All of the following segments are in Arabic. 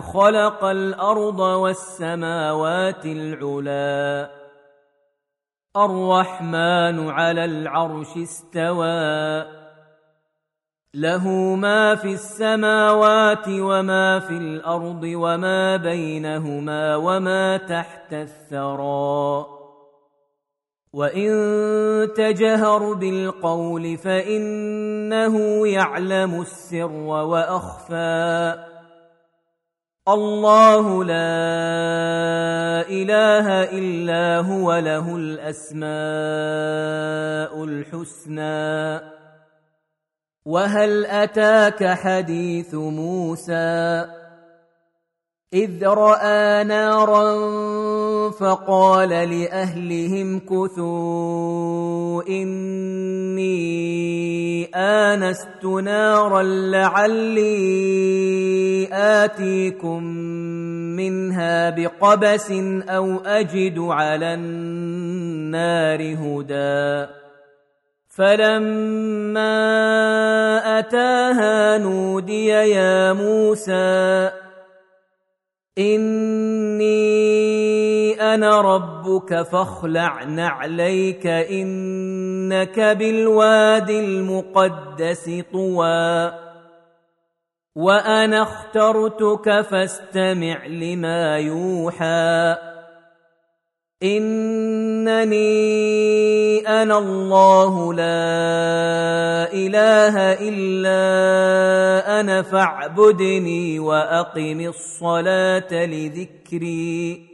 خلق الأرض والسماوات العلى الرحمن على العرش استوى له ما في السماوات وما في الأرض وما بينهما وما تحت الثرى وان تجهر بالقول فانه يعلم السر واخفى الله لا إله إلا هو له الأسماء الحسنى. وهل أتاك حديث موسى؟ إذ رأى نارا فقال لأهلهم كثوا إني آنست نارا لعلي آتيكم منها بقبس أو أجد على النار هدى. فلما أتاها نودي يا موسى إني أنا ربك فاخلع نعليك إنك بالواد المقدس طوى. وأنا اخترتك فاستمع لما يوحى. إنني أنا الله لا إله إلا أنا فاعبدني وأقم الصلاة لذكري.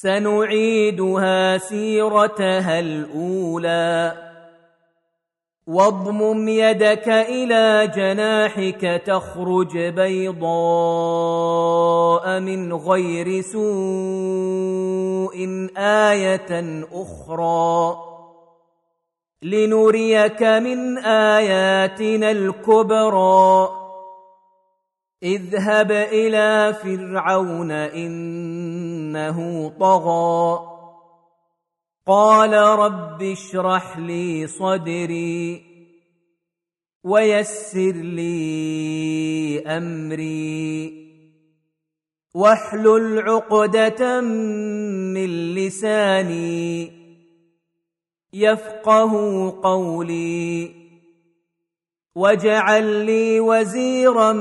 سنعيدها سيرتها الأولى. واضمم يدك إلى جناحك تخرج بيضاء من غير سوء آية أخرى. لنريك من آياتنا الكبرى. اذهب إلى فرعون إنه طغى. قال رب اشرح لي صدري ويسر لي أمري. واحلل عقدة من لساني يفقه قولي. واجعل لي وزيرا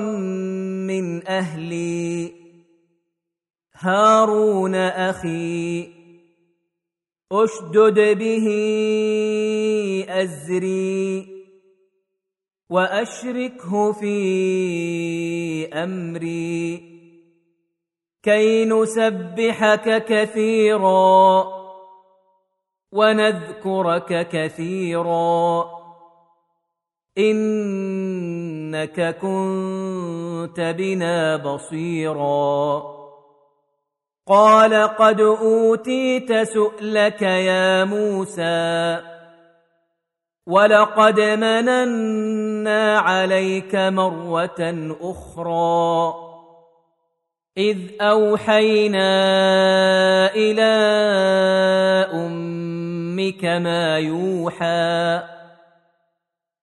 من أهلي. هارون أخي أشدد به أزري وأشركه في أمري. كي نسبحك كثيرا ونذكرك كثيرا. إنك كنت بنا بصيرا. قال قد أوتيت سؤلك يا موسى ولقد مننا عليك مرة أخرى. إذ أوحينا إلى أمك ما يوحى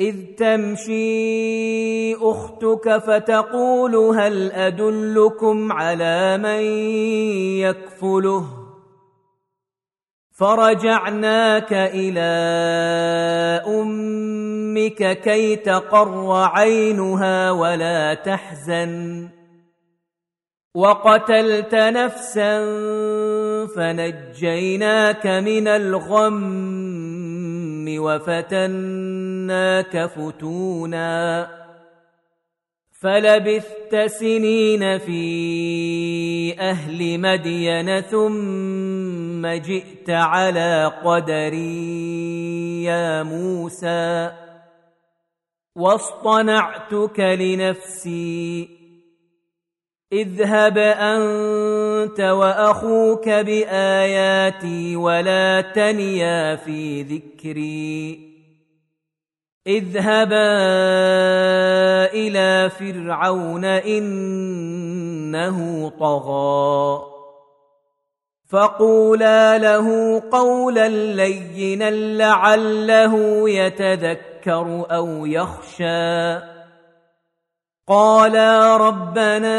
إذ تمشي أختك فتقول هل أدلكم على من يكفله؟ فرجعناك إلى أمك كي تقر عينها ولا تحزن. وقتلت نفسا فنجيناك من الغم وفتناك فتونا فلبثت سنين في أهل مدين ثم جئت على قدري يا موسى واصطنعتك لنفسي اذهب أنت وأخوك بآياتي ولا تنيا في ذكري اذهبا إلى فرعون إنه طغى. فقولا له قولا لينا لعله يتذكر أو يخشى. قالا ربنا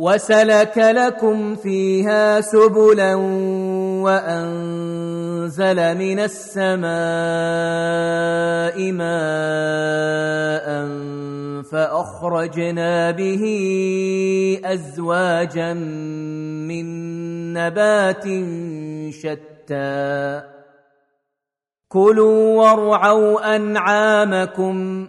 وسلك لكم فيها سبلا وأنزل من السماء ماء فأخرجنا به أزواجا من نبات شتى. كلوا وارعوا أنعامكم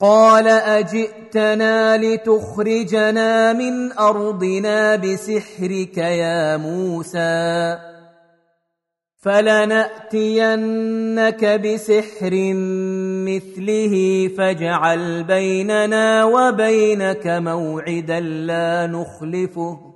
قال أجئتنا لتخرجنا من أرضنا بسحرك يا موسى فلنأتينك بسحر مثله فاجعل بيننا وبينك موعدا لا نخلفه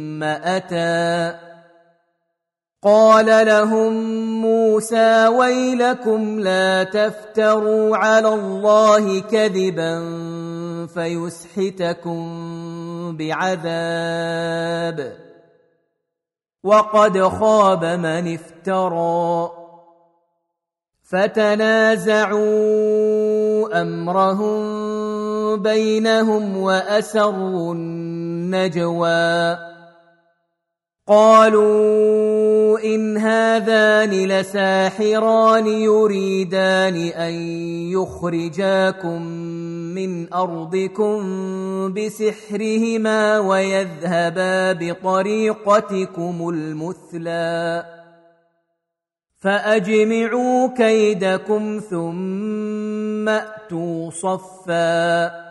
أتى. قال لهم موسى ويلكم لا تفتروا على الله كذبا فيسحتكم بعذاب. وقد خاب من افترى. فتنازعوا أمرهم بينهم وأسروا النجوى. قالوا إن هذان لساحران يريدان أن يخرجاكم من أرضكم بسحرهما ويذهبا بطريقتكم المثلي فأجمعوا كيدكم ثم أتوا صفا.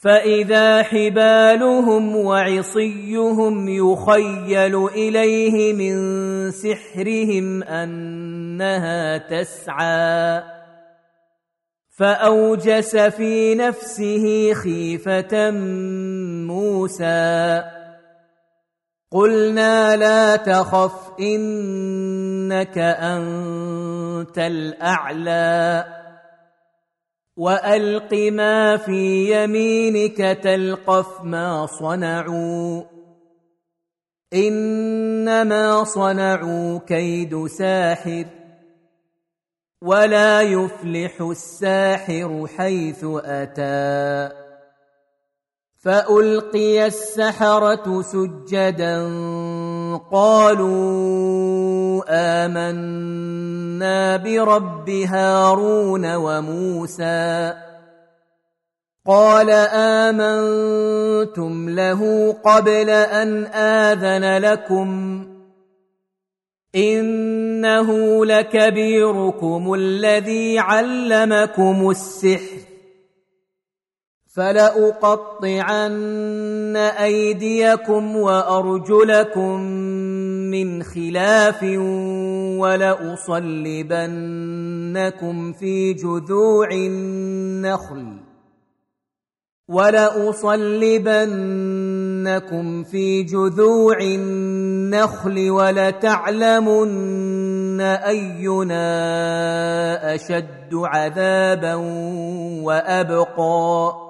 فاذا حبالهم وعصيهم يخيل اليه من سحرهم انها تسعى فاوجس في نفسه خيفه موسى قلنا لا تخف انك انت الاعلى وألق ما في يمينك تلقف ما صنعوا. إنما صنعوا كيد ساحر ولا يفلح الساحر حيث أتى. فألقي السحرة سجدا قالوا آمنا برب هارون وموسى. قال آمنتم له قبل أن آذن لكم. إنه لكبيركم الذي علمكم السحر. فلأقطعن أيديكم وأرجلكم من خلاف ولأصلبنكم في جذوع النخل ولأصلبنكم في جذوع النخل ولتعلمن أينا أشد عذابا وأبقى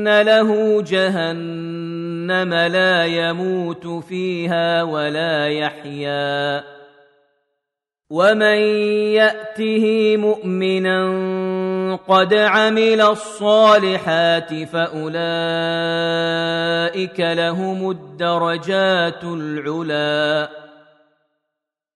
فان له جهنم لا يموت فيها ولا يحيا ومن ياته مؤمنا قد عمل الصالحات فاولئك لهم الدرجات العلي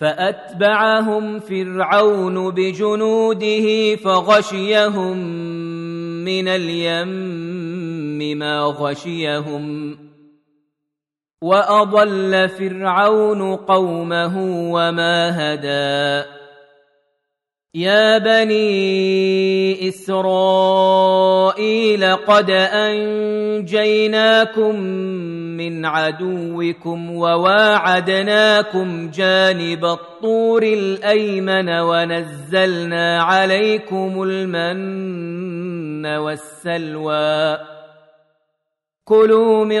فأتبعهم فرعون بجنوده فغشيهم من اليم ما غشيهم وأضل فرعون قومه وما هدى يا بني اسرائيل قد انجيناكم من عدوكم وواعدناكم جانب الطور الايمن ونزلنا عليكم المن والسلوى. كلوا من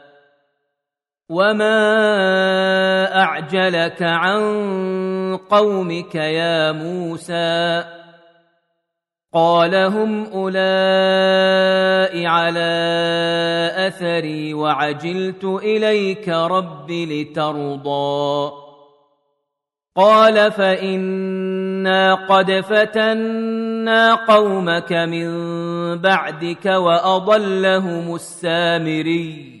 وما اعجلك عن قومك يا موسى قال هم اولئك على اثري وعجلت اليك رب لترضى قال فانا قد فتنا قومك من بعدك واضلهم السامري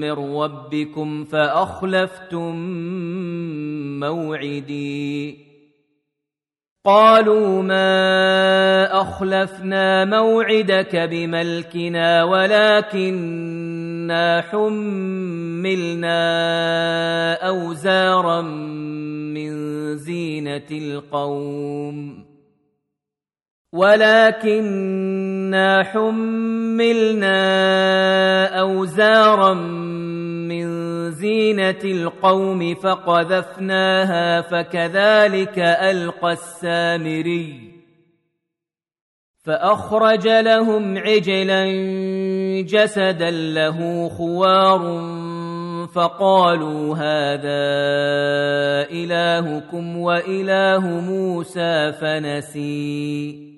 من ربكم فأخلفتم موعدي. قالوا ما أخلفنا موعدك بملكنا ولكننا حملنا أوزارا من زينة القوم. ولكننا حملنا أوزارا من زينة القوم فقذفناها فكذلك ألقى السامري فأخرج لهم عجلا جسدا له خوار فقالوا هذا إلهكم وإله موسى فنسي.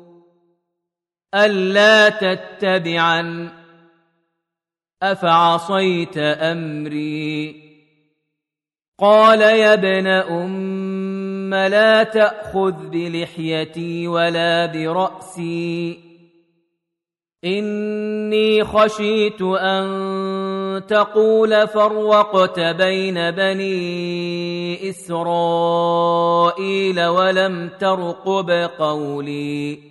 الا تتبعن افعصيت امري قال يا ابن ثم لا تاخذ بلحيتي ولا براسي إني خشيت أن تقول فرقت بين بني إسرائيل ولم ترقب قولي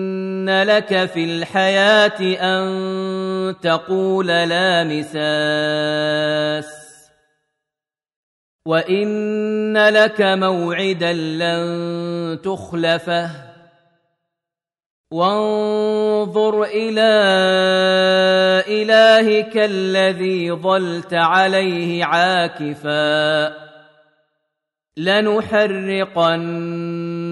لك في الحياة أن تقول لا مساس وان لك موعدا لن تخلفه وانظر إلى الهك الذي ظلت عليه عاكفا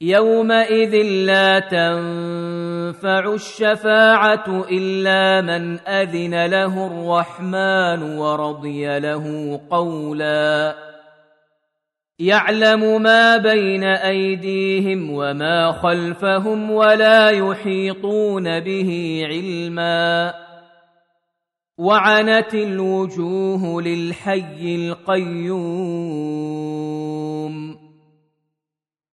يومئذ لا تنفع الشفاعه الا من اذن له الرحمن ورضي له قولا يعلم ما بين ايديهم وما خلفهم ولا يحيطون به علما وعنت الوجوه للحي القيوم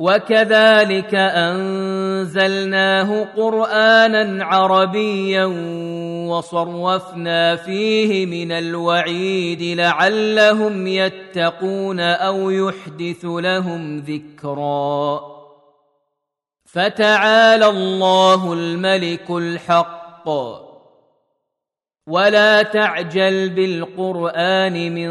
وكذلك أنزلناه قرآنا عربيا وصرفنا فيه من الوعيد لعلهم يتقون أو يحدث لهم ذكرا. فتعالى الله الملك الحق. ولا تعجل بالقرآن من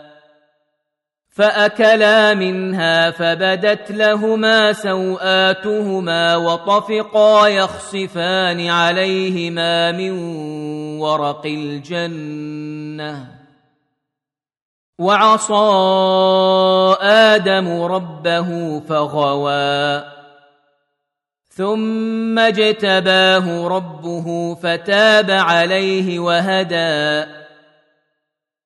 فأكلا منها فبدت لهما سوآتهما وطفقا يخصفان عليهما من ورق الجنة. وعصى آدم ربه فغوى. ثم اجتباه ربه فتاب عليه وهدى.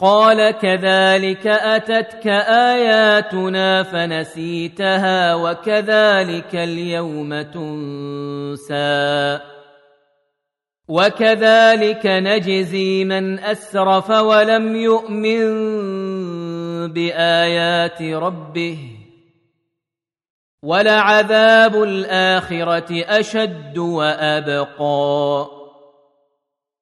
قال كذلك أتتك آياتنا فنسيتها وكذلك اليوم تنسى. وكذلك نجزي من أسرف ولم يؤمن بآيات ربه. ولعذاب الآخرة أشد وأبقى.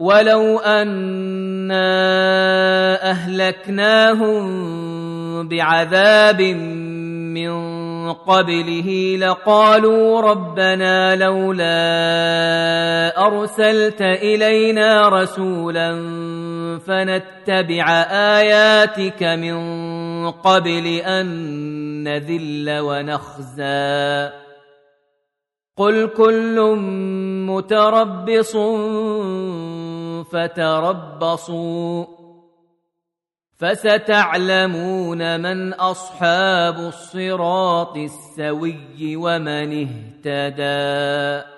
ولو انا اهلكناهم بعذاب من قبله لقالوا ربنا لولا ارسلت الينا رسولا فنتبع اياتك من قبل ان نذل ونخزي قل كل متربص فتربصوا فستعلمون من أصحاب الصراط السوي ومن اهتدي